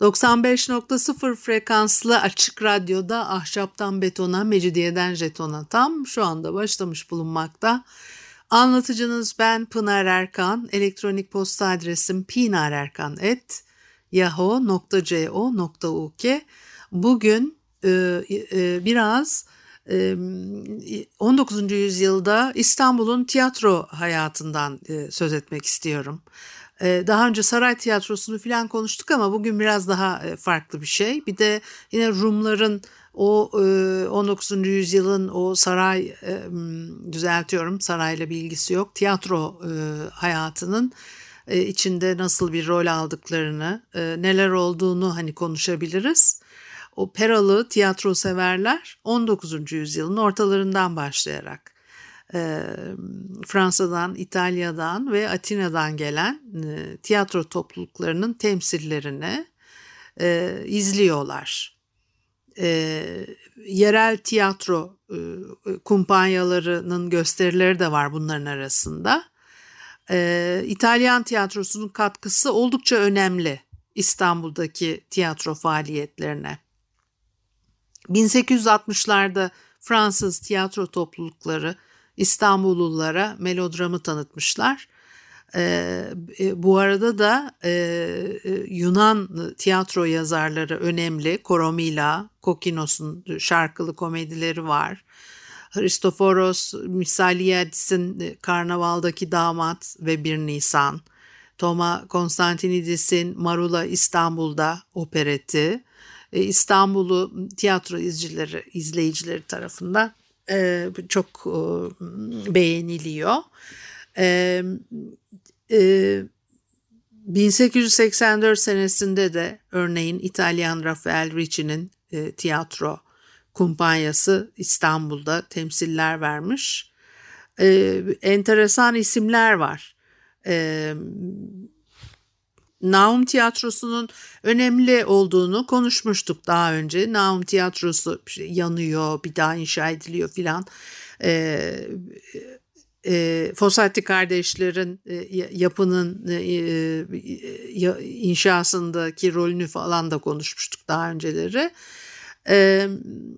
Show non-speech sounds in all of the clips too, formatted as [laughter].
95.0 frekanslı açık radyoda ahşaptan betona, mecidiyeden jetona tam şu anda başlamış bulunmakta. Anlatıcınız ben Pınar Erkan. Elektronik posta adresim pinarerkan.yahoo.co.uk Bugün e, e, biraz 19. yüzyılda İstanbul'un tiyatro hayatından söz etmek istiyorum. Daha önce saray tiyatrosunu falan konuştuk ama bugün biraz daha farklı bir şey. Bir de yine Rumların o 19. yüzyılın o saray düzeltiyorum sarayla bir ilgisi yok. Tiyatro hayatının içinde nasıl bir rol aldıklarını, neler olduğunu hani konuşabiliriz operalı tiyatro severler 19. yüzyılın ortalarından başlayarak e, Fransa'dan, İtalya'dan ve Atina'dan gelen e, tiyatro topluluklarının temsillerini e, izliyorlar. E, yerel tiyatro e, kumpanyalarının gösterileri de var bunların arasında. E, İtalyan tiyatrosunun katkısı oldukça önemli İstanbul'daki tiyatro faaliyetlerine. 1860'larda Fransız tiyatro toplulukları İstanbullulara melodramı tanıtmışlar. Ee, e, bu arada da e, e, Yunan tiyatro yazarları önemli. Koromila, Kokinos'un şarkılı komedileri var. Hristoforos Misaliadis'in Karnaval'daki Damat ve Bir Nisan. Toma Konstantinidis'in Marula İstanbul'da opereti. İstanbul'u tiyatro izcileri, izleyicileri tarafından e, çok e, beğeniliyor. 1884 senesinde de örneğin İtalyan Rafael Ricci'nin tiyatro kumpanyası İstanbul'da temsiller vermiş. enteresan isimler var. Naum Tiyatrosu'nun önemli olduğunu konuşmuştuk daha önce. Naum Tiyatrosu yanıyor, bir daha inşa ediliyor filan. Ee, e, Fossati kardeşlerin e, yapının e, e, inşasındaki rolünü falan da konuşmuştuk daha önceleri. E,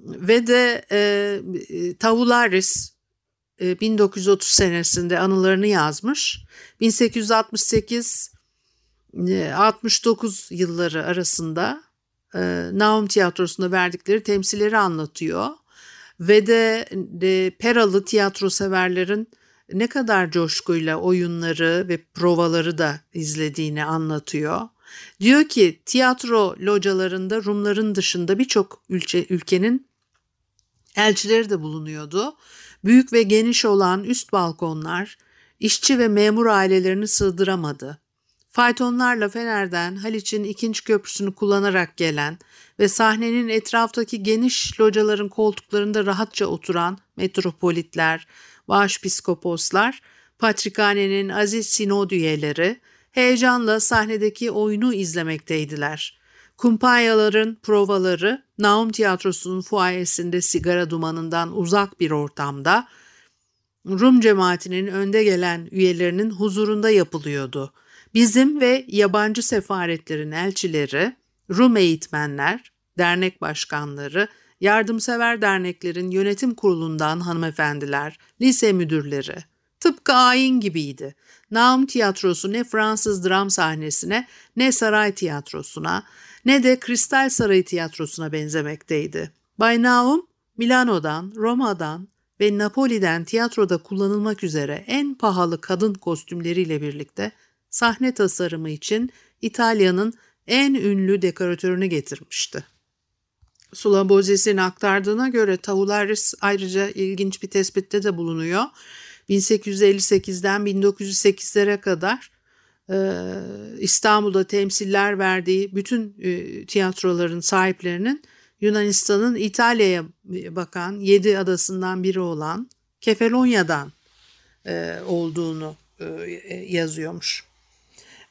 ve de e, Tavularis 1930 senesinde anılarını yazmış. 1868 69 yılları arasında e, Naum Tiyatrosu'nda verdikleri temsilleri anlatıyor. Ve de, de Peralı tiyatro severlerin ne kadar coşkuyla oyunları ve provaları da izlediğini anlatıyor. Diyor ki tiyatro localarında Rumların dışında birçok ülke, ülkenin elçileri de bulunuyordu. Büyük ve geniş olan üst balkonlar işçi ve memur ailelerini sığdıramadı. Faytonlarla Fener'den Haliç'in ikinci köprüsünü kullanarak gelen ve sahnenin etraftaki geniş locaların koltuklarında rahatça oturan metropolitler, başpiskoposlar, Patrikhane'nin aziz sinod üyeleri heyecanla sahnedeki oyunu izlemekteydiler. Kumpanyaların provaları Naum Tiyatrosu'nun fuayesinde sigara dumanından uzak bir ortamda Rum cemaatinin önde gelen üyelerinin huzurunda yapılıyordu. Bizim ve yabancı sefaretlerin elçileri, Rum eğitmenler, dernek başkanları, yardımsever derneklerin yönetim kurulundan hanımefendiler, lise müdürleri. Tıpkı ayin gibiydi. Naum tiyatrosu ne Fransız dram sahnesine ne saray tiyatrosuna ne de Kristal Sarayı tiyatrosuna benzemekteydi. Bay Naum, Milano'dan, Roma'dan ve Napoli'den tiyatroda kullanılmak üzere en pahalı kadın kostümleriyle birlikte sahne tasarımı için İtalya'nın en ünlü dekoratörünü getirmişti. Sulabozes'in aktardığına göre Tavularis ayrıca ilginç bir tespitte de bulunuyor. 1858'den 1908'lere kadar İstanbul'da temsiller verdiği bütün tiyatroların sahiplerinin Yunanistan'ın İtalya'ya bakan yedi adasından biri olan Kefalonya'dan olduğunu yazıyormuş.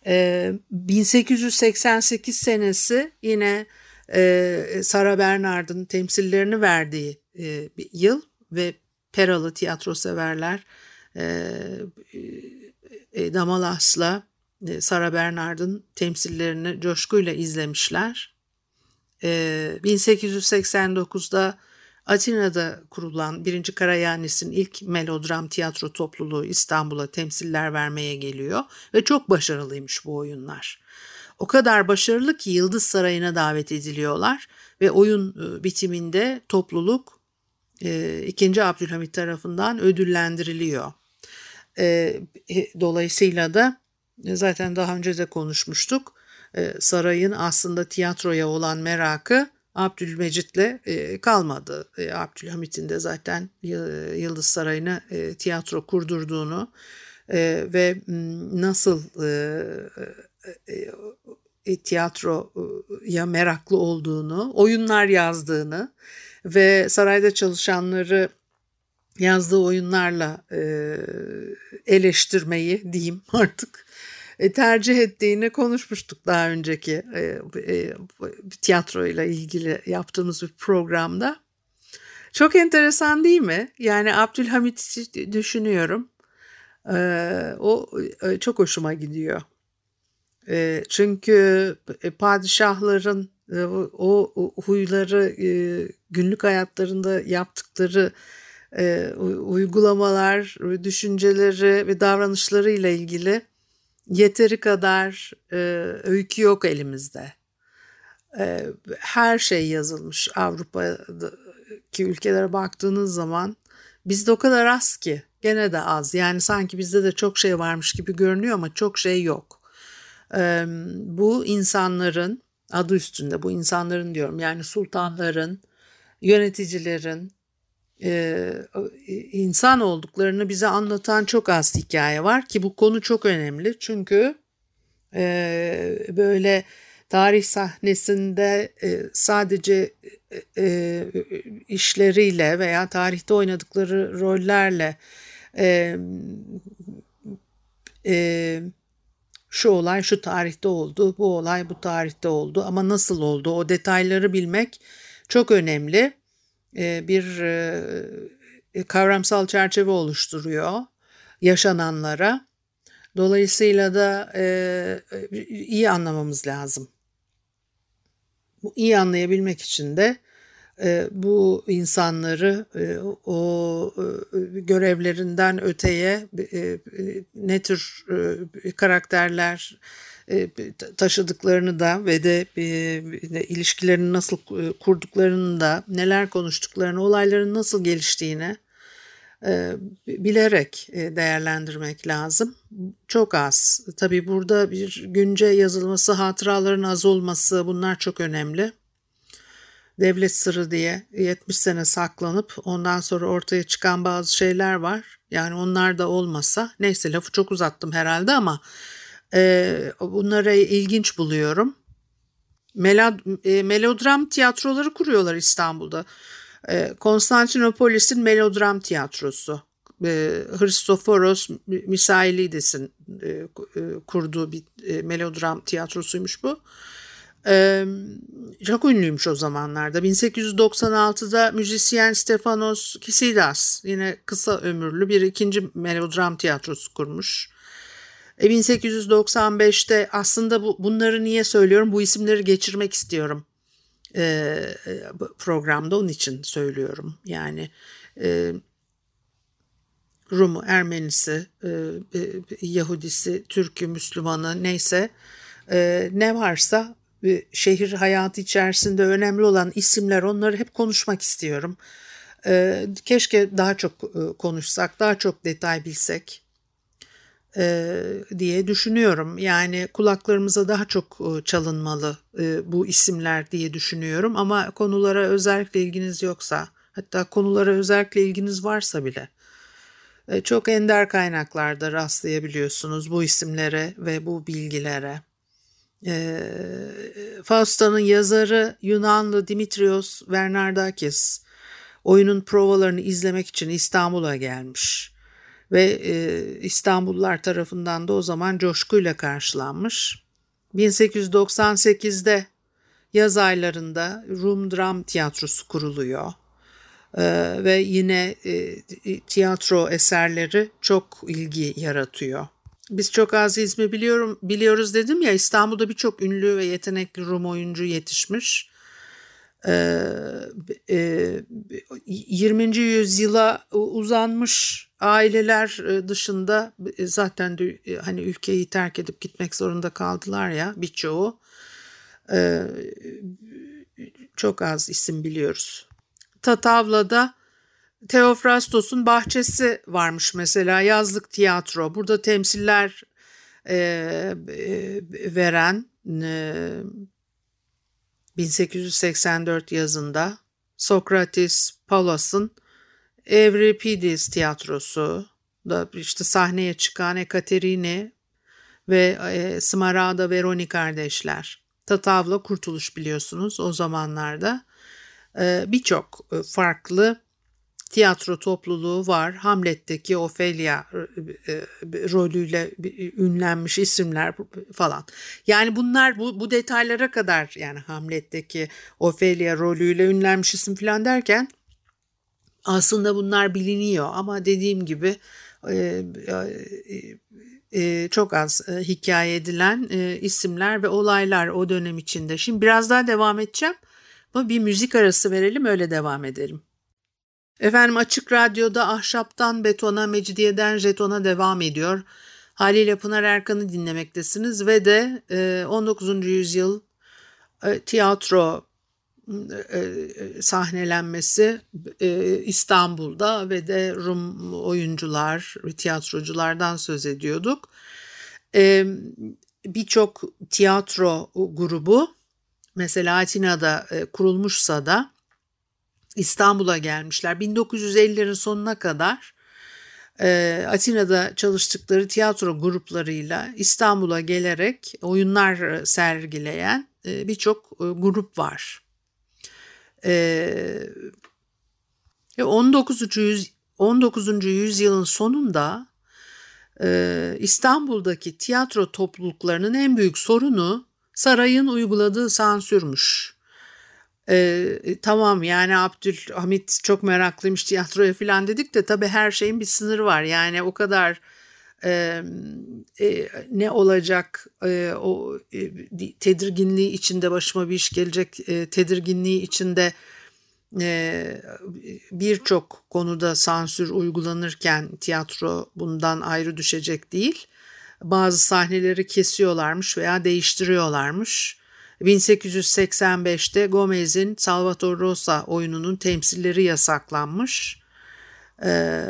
1888 senesi yine Sara Bernard'ın temsillerini verdiği bir yıl ve Peralı tiyatro severler Damalas'la Sara Bernard'ın temsillerini coşkuyla izlemişler. 1889'da Atina'da kurulan 1. Karayanis'in ilk melodram tiyatro topluluğu İstanbul'a temsiller vermeye geliyor ve çok başarılıymış bu oyunlar. O kadar başarılı ki Yıldız Sarayı'na davet ediliyorlar ve oyun bitiminde topluluk 2. Abdülhamit tarafından ödüllendiriliyor. Dolayısıyla da zaten daha önce de konuşmuştuk. Sarayın aslında tiyatroya olan merakı Abdülmecit'le kalmadı. Abdülhamit'in de zaten Yıldız Sarayı'na tiyatro kurdurduğunu ve nasıl tiyatroya meraklı olduğunu, oyunlar yazdığını ve sarayda çalışanları yazdığı oyunlarla eleştirmeyi diyeyim [laughs] artık e, tercih ettiğini konuşmuştuk daha önceki e, e, tiyatro ile ilgili yaptığımız bir programda. Çok enteresan değil mi? Yani Abdülhamit'i düşünüyorum. O çok hoşuma gidiyor. Çünkü padişahların o huyları günlük hayatlarında yaptıkları uygulamalar, düşünceleri ve davranışları ile ilgili yeteri kadar e, öykü yok elimizde. E, her şey yazılmış Avrupa'daki ülkelere baktığınız zaman bizde o kadar az ki gene de az. Yani sanki bizde de çok şey varmış gibi görünüyor ama çok şey yok. E, bu insanların adı üstünde bu insanların diyorum yani sultanların, yöneticilerin, e, insan olduklarını bize anlatan çok az hikaye var ki bu konu çok önemli çünkü e, böyle tarih sahnesinde e, sadece e, e, işleriyle veya tarihte oynadıkları rollerle e, e, şu olay şu tarihte oldu, bu olay bu tarihte oldu ama nasıl oldu o detayları bilmek çok önemli. E, bir e, kavramsal çerçeve oluşturuyor yaşananlara. Dolayısıyla da e, iyi anlamamız lazım. İyi anlayabilmek için de bu insanları o görevlerinden öteye ne tür karakterler e, taşıdıklarını da ve de e, ilişkilerini nasıl e, kurduklarını da neler konuştuklarını olayların nasıl geliştiğini bilerek değerlendirmek lazım. Çok az. Tabii burada bir günce yazılması, hatıraların az olması bunlar çok önemli. Devlet sırrı diye 70 sene saklanıp ondan sonra ortaya çıkan bazı şeyler var. Yani onlar da olmasa neyse lafı çok uzattım herhalde ama e, bunları ilginç buluyorum. Melod, e, melodram tiyatroları kuruyorlar İstanbul'da. E, Konstantinopolis'in melodram tiyatrosu. E, Hristoforos Misailides'in e, e, kurduğu bir e, melodram tiyatrosuymuş bu. E, çok ünlüymüş o zamanlarda. 1896'da müzisyen Stefanos Kisidas yine kısa ömürlü bir ikinci melodram tiyatrosu kurmuş. 1895'te e, aslında bu, bunları niye söylüyorum? Bu isimleri geçirmek istiyorum e, programda onun için söylüyorum. Yani e, Rumu, Ermenisi, e, e, Yahudisi, Türk'ü, Müslümanı neyse e, ne varsa e, şehir hayatı içerisinde önemli olan isimler onları hep konuşmak istiyorum. E, keşke daha çok e, konuşsak, daha çok detay bilsek e, diye düşünüyorum. Yani kulaklarımıza daha çok e, çalınmalı e, bu isimler diye düşünüyorum. Ama konulara özellikle ilginiz yoksa, hatta konulara özellikle ilginiz varsa bile çok ender kaynaklarda rastlayabiliyorsunuz bu isimlere ve bu bilgilere. Fausta'nın yazarı Yunanlı Dimitrios Bernardakis oyunun provalarını izlemek için İstanbul'a gelmiş ve e, İstanbullular tarafından da o zaman coşkuyla karşılanmış. 1898'de yaz aylarında Rum Dram Tiyatrosu kuruluyor. Ee, ve yine e, tiyatro eserleri çok ilgi yaratıyor. Biz çok az izmi biliyorum biliyoruz dedim ya İstanbul'da birçok ünlü ve yetenekli Rum oyuncu yetişmiş. Ee, e, 20. yüzyıla uzanmış aileler e, dışında e, zaten de, hani ülkeyi terk edip gitmek zorunda kaldılar ya birçoğu. Ee, çok az isim biliyoruz. Tatavla'da Teofrastos'un bahçesi varmış mesela yazlık tiyatro. Burada temsiller veren 1884 yazında Sokrates Paulos'un Evripidis tiyatrosu da işte sahneye çıkan Ekaterini ve e, Smaragda Veroni kardeşler. Tatavla Kurtuluş biliyorsunuz o zamanlarda. E, Birçok e, farklı tiyatro topluluğu var. Hamlet'teki Ophelia e, e, rolüyle ünlenmiş isimler falan. Yani bunlar bu, bu detaylara kadar yani Hamlet'teki Ophelia rolüyle ünlenmiş isim falan derken aslında bunlar biliniyor ama dediğim gibi e, e, çok az e, hikaye edilen e, isimler ve olaylar o dönem içinde. Şimdi biraz daha devam edeceğim ama bir müzik arası verelim öyle devam edelim. Efendim Açık Radyo'da ahşaptan betona, mecidiyeden jetona devam ediyor. Haliyle Pınar Erkan'ı dinlemektesiniz ve de 19. yüzyıl tiyatro sahnelenmesi İstanbul'da ve de Rum oyuncular, tiyatroculardan söz ediyorduk. Birçok tiyatro grubu mesela Atina'da kurulmuşsa da İstanbul'a gelmişler. 1950'lerin sonuna kadar Atina'da çalıştıkları tiyatro gruplarıyla İstanbul'a gelerek oyunlar sergileyen birçok grup var. 19. Yüz, 19. yüzyılın sonunda İstanbul'daki tiyatro topluluklarının en büyük sorunu sarayın uyguladığı sansürmüş. Ee, tamam yani Abdülhamit çok meraklıymış tiyatroya falan dedik de tabii her şeyin bir sınırı var. Yani o kadar e, e, ne olacak e, o e, tedirginliği içinde başıma bir iş gelecek e, tedirginliği içinde e, birçok konuda sansür uygulanırken tiyatro bundan ayrı düşecek değil. Bazı sahneleri kesiyorlarmış veya değiştiriyorlarmış. 1885'te Gomez'in Salvatore Rosa oyununun temsilleri yasaklanmış e,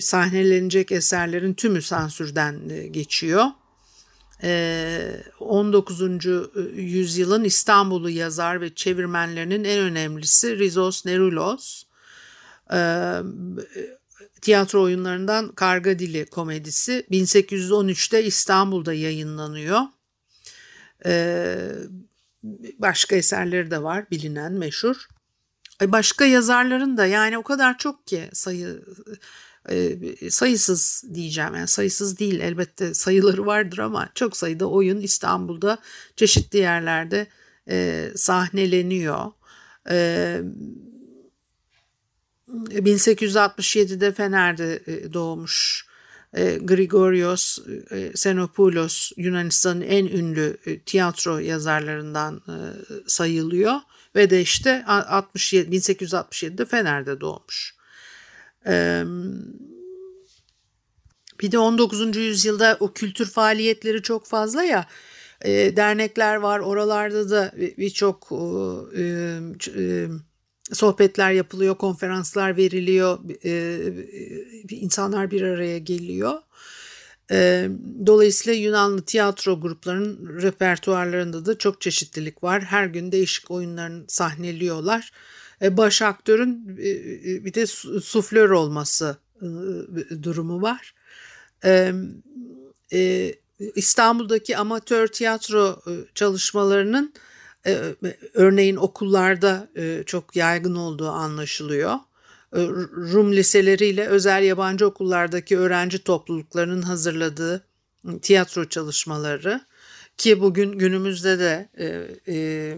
sahnelenecek eserlerin tümü sansürden e, geçiyor. E, 19. yüzyılın İstanbul'u yazar ve çevirmenlerinin en önemlisi Rizos Nerulos. E, tiyatro oyunlarından Karga Dili komedisi 1813'te İstanbul'da yayınlanıyor. Başka eserleri de var bilinen meşhur. Başka yazarların da yani o kadar çok ki sayı e, sayısız diyeceğim yani sayısız değil elbette sayıları vardır ama çok sayıda oyun İstanbul'da çeşitli yerlerde e, sahneleniyor. E, 1867'de Fener'de e, doğmuş e, Grigorios e, Xenopoulos Yunanistan'ın en ünlü e, tiyatro yazarlarından e, sayılıyor ve de işte 67 1867'de Fener'de doğmuş. bir de 19. yüzyılda o kültür faaliyetleri çok fazla ya dernekler var oralarda da birçok sohbetler yapılıyor, konferanslar veriliyor, insanlar bir araya geliyor. Dolayısıyla Yunanlı tiyatro gruplarının repertuarlarında da çok çeşitlilik var. Her gün değişik oyunlarını sahneliyorlar. Baş aktörün bir de suflör olması durumu var. E, e, İstanbul'daki amatör tiyatro çalışmalarının örneğin okullarda çok yaygın olduğu anlaşılıyor. Rum liseleriyle özel yabancı okullardaki öğrenci topluluklarının hazırladığı tiyatro çalışmaları ki bugün günümüzde de e, e,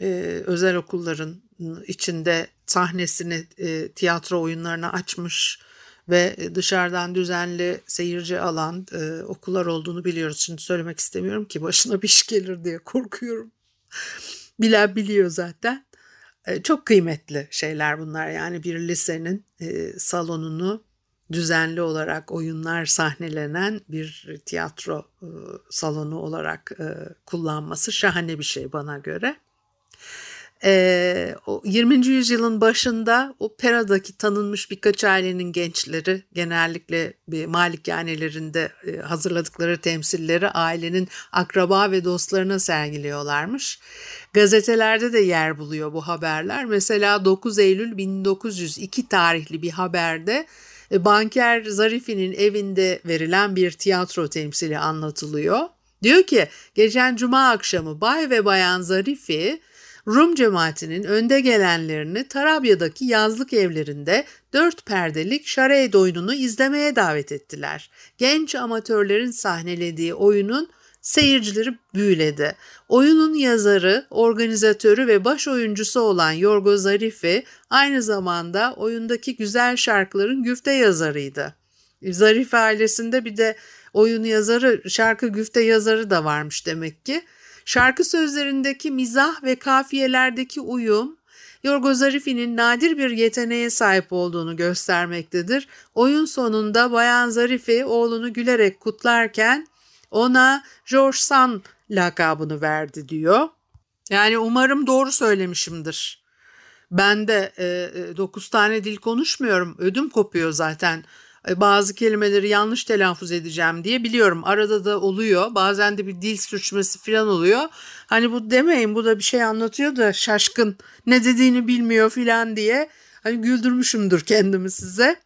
e, özel okulların içinde sahnesini e, tiyatro oyunlarına açmış ve dışarıdan düzenli seyirci alan e, okullar olduğunu biliyoruz. Şimdi söylemek istemiyorum ki başına bir iş gelir diye korkuyorum. [laughs] Bilen biliyor zaten. E, çok kıymetli şeyler bunlar yani bir lisenin e, salonunu düzenli olarak oyunlar sahnelenen bir tiyatro e, salonu olarak kullanması şahane bir şey bana göre. E, o 20. yüzyılın başında operadaki tanınmış birkaç ailenin gençleri genellikle bir malikanelerinde e, hazırladıkları temsilleri ailenin akraba ve dostlarına sergiliyorlarmış. Gazetelerde de yer buluyor bu haberler. Mesela 9 Eylül 1902 tarihli bir haberde e, banker Zarifi'nin evinde verilen bir tiyatro temsili anlatılıyor. Diyor ki geçen cuma akşamı Bay ve Bayan Zarifi Rum cemaatinin önde gelenlerini Tarabya'daki yazlık evlerinde dört perdelik şarey oyununu izlemeye davet ettiler. Genç amatörlerin sahnelediği oyunun seyircileri büyüledi. Oyunun yazarı, organizatörü ve baş oyuncusu olan Yorgo Zarifi aynı zamanda oyundaki güzel şarkıların güfte yazarıydı. Zarifi ailesinde bir de oyun yazarı, şarkı güfte yazarı da varmış demek ki. Şarkı sözlerindeki mizah ve kafiyelerdeki uyum Yorgo Zarifi'nin nadir bir yeteneğe sahip olduğunu göstermektedir. Oyun sonunda Bayan Zarifi oğlunu gülerek kutlarken ona George San lakabını verdi diyor. Yani umarım doğru söylemişimdir. Ben de e, 9 e, tane dil konuşmuyorum. Ödüm kopuyor zaten. E, bazı kelimeleri yanlış telaffuz edeceğim diye biliyorum. Arada da oluyor. Bazen de bir dil sürçmesi falan oluyor. Hani bu demeyin bu da bir şey anlatıyor da şaşkın ne dediğini bilmiyor falan diye. Hani güldürmüşümdür kendimi size.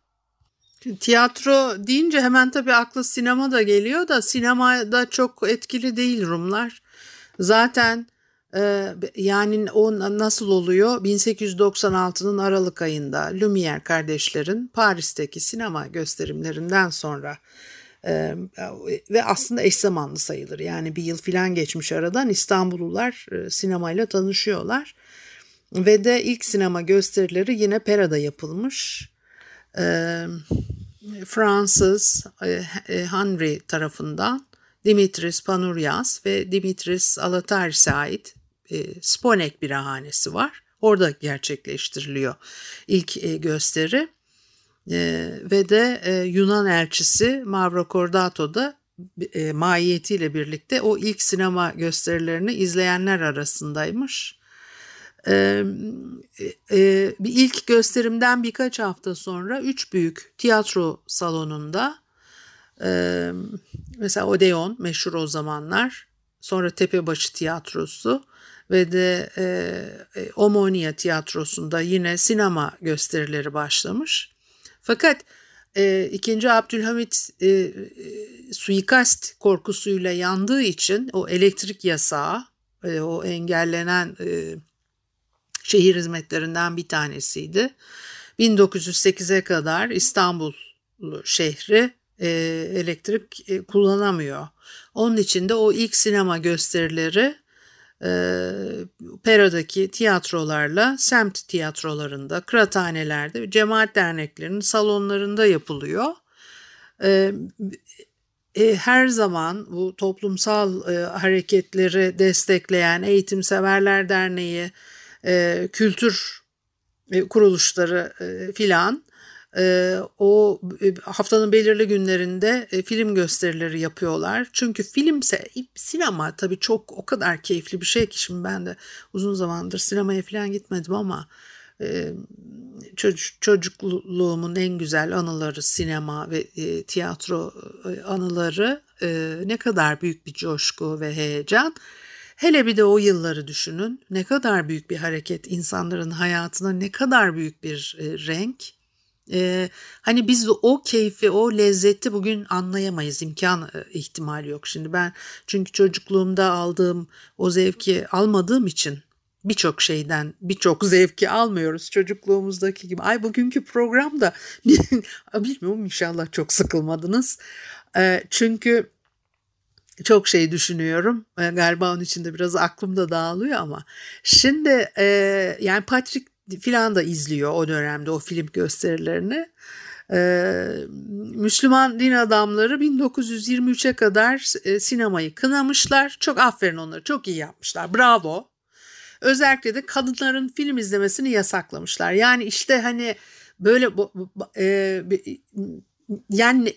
Tiyatro deyince hemen tabii aklı sinema da geliyor da sinemada çok etkili değil Rumlar. Zaten yani o nasıl oluyor? 1896'nın Aralık ayında Lumière kardeşlerin Paris'teki sinema gösterimlerinden sonra e, ve aslında eş zamanlı sayılır. Yani bir yıl filan geçmiş aradan İstanbullular e, sinemayla tanışıyorlar. Ve de ilk sinema gösterileri yine Pera'da yapılmış. Fransız Henry tarafından Dimitris Panurias ve Dimitris Alataris'e ait Sponek bir ahanesi var. Orada gerçekleştiriliyor ilk gösteri. ve de Yunan elçisi Mavro Cordato da e, mahiyetiyle birlikte o ilk sinema gösterilerini izleyenler arasındaymış. Ee, e, bir ilk gösterimden birkaç hafta sonra üç büyük tiyatro salonunda e, mesela Odeon meşhur o zamanlar sonra Tepebaşı Tiyatrosu ve de e, e, Omonia Tiyatrosu'nda yine sinema gösterileri başlamış. Fakat e, 2. Abdülhamit e, e, suikast korkusuyla yandığı için o elektrik yasağı, e, o engellenen e, şehir hizmetlerinden bir tanesiydi. 1908'e kadar İstanbul şehri e, elektrik e, kullanamıyor. Onun için de o ilk sinema gösterileri e, Pera'daki tiyatrolarla semt tiyatrolarında, kıraathanelerde, cemaat derneklerinin salonlarında yapılıyor. E, e, her zaman bu toplumsal e, hareketleri destekleyen Eğitimseverler Derneği, e, kültür e, kuruluşları e, filan o e, haftanın belirli günlerinde e, film gösterileri yapıyorlar. Çünkü filmse sinema tabii çok o kadar keyifli bir şey ki şimdi ben de uzun zamandır sinemaya falan gitmedim ama e, çocuk, çocukluğumun en güzel anıları sinema ve tiyatro anıları ne kadar büyük bir coşku ve heyecan. Hele bir de o yılları düşünün. Ne kadar büyük bir hareket insanların hayatına ne kadar büyük bir renk Ee, hani biz de o keyfi, o lezzeti bugün anlayamayız. imkan ihtimali yok. Şimdi ben çünkü çocukluğumda aldığım o zevki almadığım için birçok şeyden birçok [laughs] zevki almıyoruz çocukluğumuzdaki gibi. Ay bugünkü programda [laughs] bilmiyorum inşallah çok sıkılmadınız. Ee, çünkü çok şey düşünüyorum. Galiba onun içinde biraz aklım da dağılıyor ama. Şimdi e, yani Patrick filan da izliyor o dönemde o film gösterilerini. Ee, Müslüman din adamları 1923'e kadar e, sinemayı kınamışlar. Çok aferin onları çok iyi yapmışlar. Bravo. Özellikle de kadınların film izlemesini yasaklamışlar. Yani işte hani böyle e, yani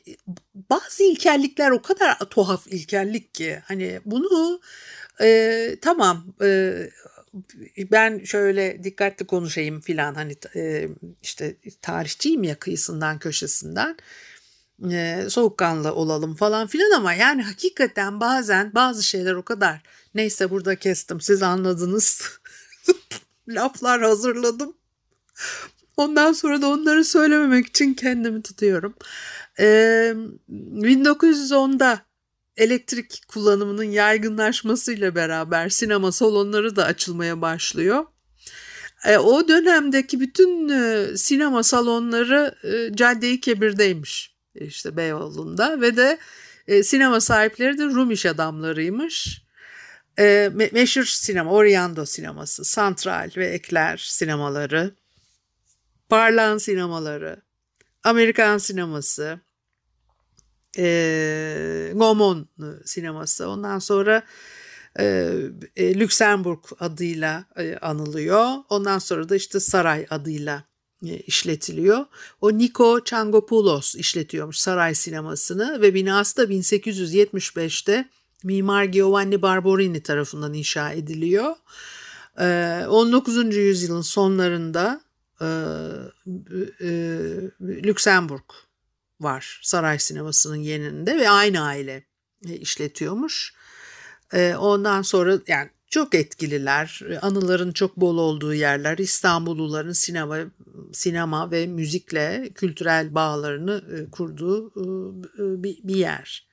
bazı ilkellikler o kadar tuhaf ilkellik ki hani bunu e, tamam e, ben şöyle dikkatli konuşayım filan hani e, işte tarihçiyim ya kıyısından köşesinden. E, soğukkanlı olalım falan filan ama yani hakikaten bazen bazı şeyler o kadar neyse burada kestim siz anladınız. [laughs] Laflar hazırladım. Ondan sonra da onları söylememek için kendimi tutuyorum. E, 1910'da elektrik kullanımının yaygınlaşmasıyla beraber sinema salonları da açılmaya başlıyor. E, o dönemdeki bütün e, sinema salonları e, Cadde-i Kebir'deymiş işte Beyoğlu'nda ve de e, sinema sahipleri de Rum iş adamlarıymış. E, me- meşhur sinema, Oriando sineması, Santral ve Ekler sinemaları, Parlan sinemaları, Amerikan sineması, e, Gaumont sineması. Ondan sonra e, e, Lüksemburg adıyla e, anılıyor. Ondan sonra da işte Saray adıyla e, işletiliyor. O Niko Çangopoulos işletiyormuş saray sinemasını ve binası da 1875'te Mimar Giovanni Barberini tarafından inşa ediliyor. 19. yüzyılın sonlarında Lüksemburg var saray sinemasının yeninde ve aynı aile e, işletiyormuş. E, ondan sonra yani çok etkililer, anıların çok bol olduğu yerler, İstanbulluların sinema, sinema ve müzikle kültürel bağlarını e, kurduğu bir yer.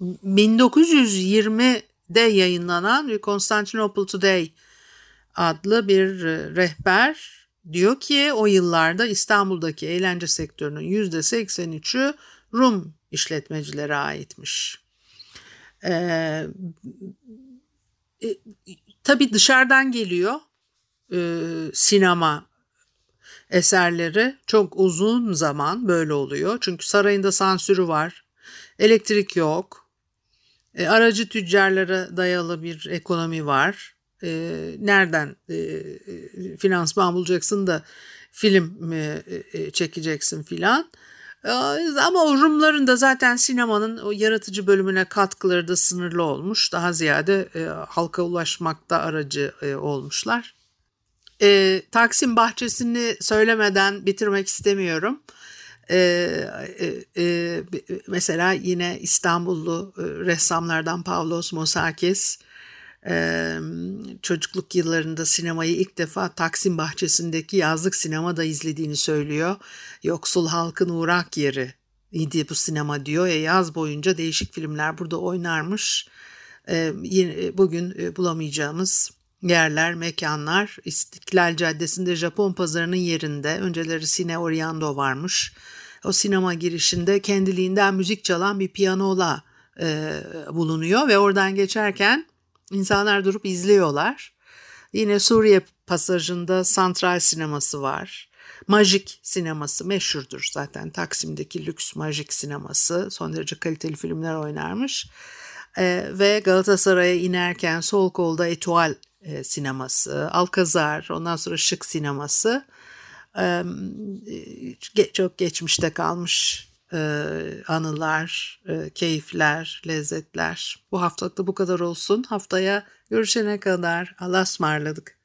1920'de yayınlanan Constantinople Today adlı bir rehber Diyor ki o yıllarda İstanbul'daki eğlence sektörünün %83'ü Rum işletmecilere aitmiş. Ee, e, tabii dışarıdan geliyor e, sinema eserleri çok uzun zaman böyle oluyor. Çünkü sarayında sansürü var, elektrik yok, e, aracı tüccarlara dayalı bir ekonomi var e, nereden e, finansman bulacaksın da film e, e, çekeceksin filan. E, ama o Rumların da zaten sinemanın o yaratıcı bölümüne katkıları da sınırlı olmuş. Daha ziyade e, halka ulaşmakta aracı e, olmuşlar. E, Taksim bahçesini söylemeden bitirmek istemiyorum. E, e, e, mesela yine İstanbullu e, ressamlardan Pavlos Mosakis çocukluk yıllarında sinemayı ilk defa Taksim bahçesindeki yazlık sinemada izlediğini söylüyor. Yoksul halkın uğrak yeri idi bu sinema diyor. E, yaz boyunca değişik filmler burada oynarmış. E, bugün e, bulamayacağımız yerler, mekanlar. İstiklal Caddesi'nde Japon pazarının yerinde önceleri Sine Oriando varmış. O sinema girişinde kendiliğinden müzik çalan bir piyanola e, bulunuyor ve oradan geçerken İnsanlar durup izliyorlar. Yine Suriye pasajında Santral sineması var. Majik sineması meşhurdur zaten Taksim'deki lüks Majik sineması. Son derece kaliteli filmler oynarmış. Ee, ve Galatasaray'a inerken sol kolda Etual e, sineması, Alkazar, ondan sonra Şık sineması. Ee, çok geçmişte kalmış anılar, keyifler, lezzetler. Bu haftalık da bu kadar olsun. Haftaya görüşene kadar Allah'a ısmarladık.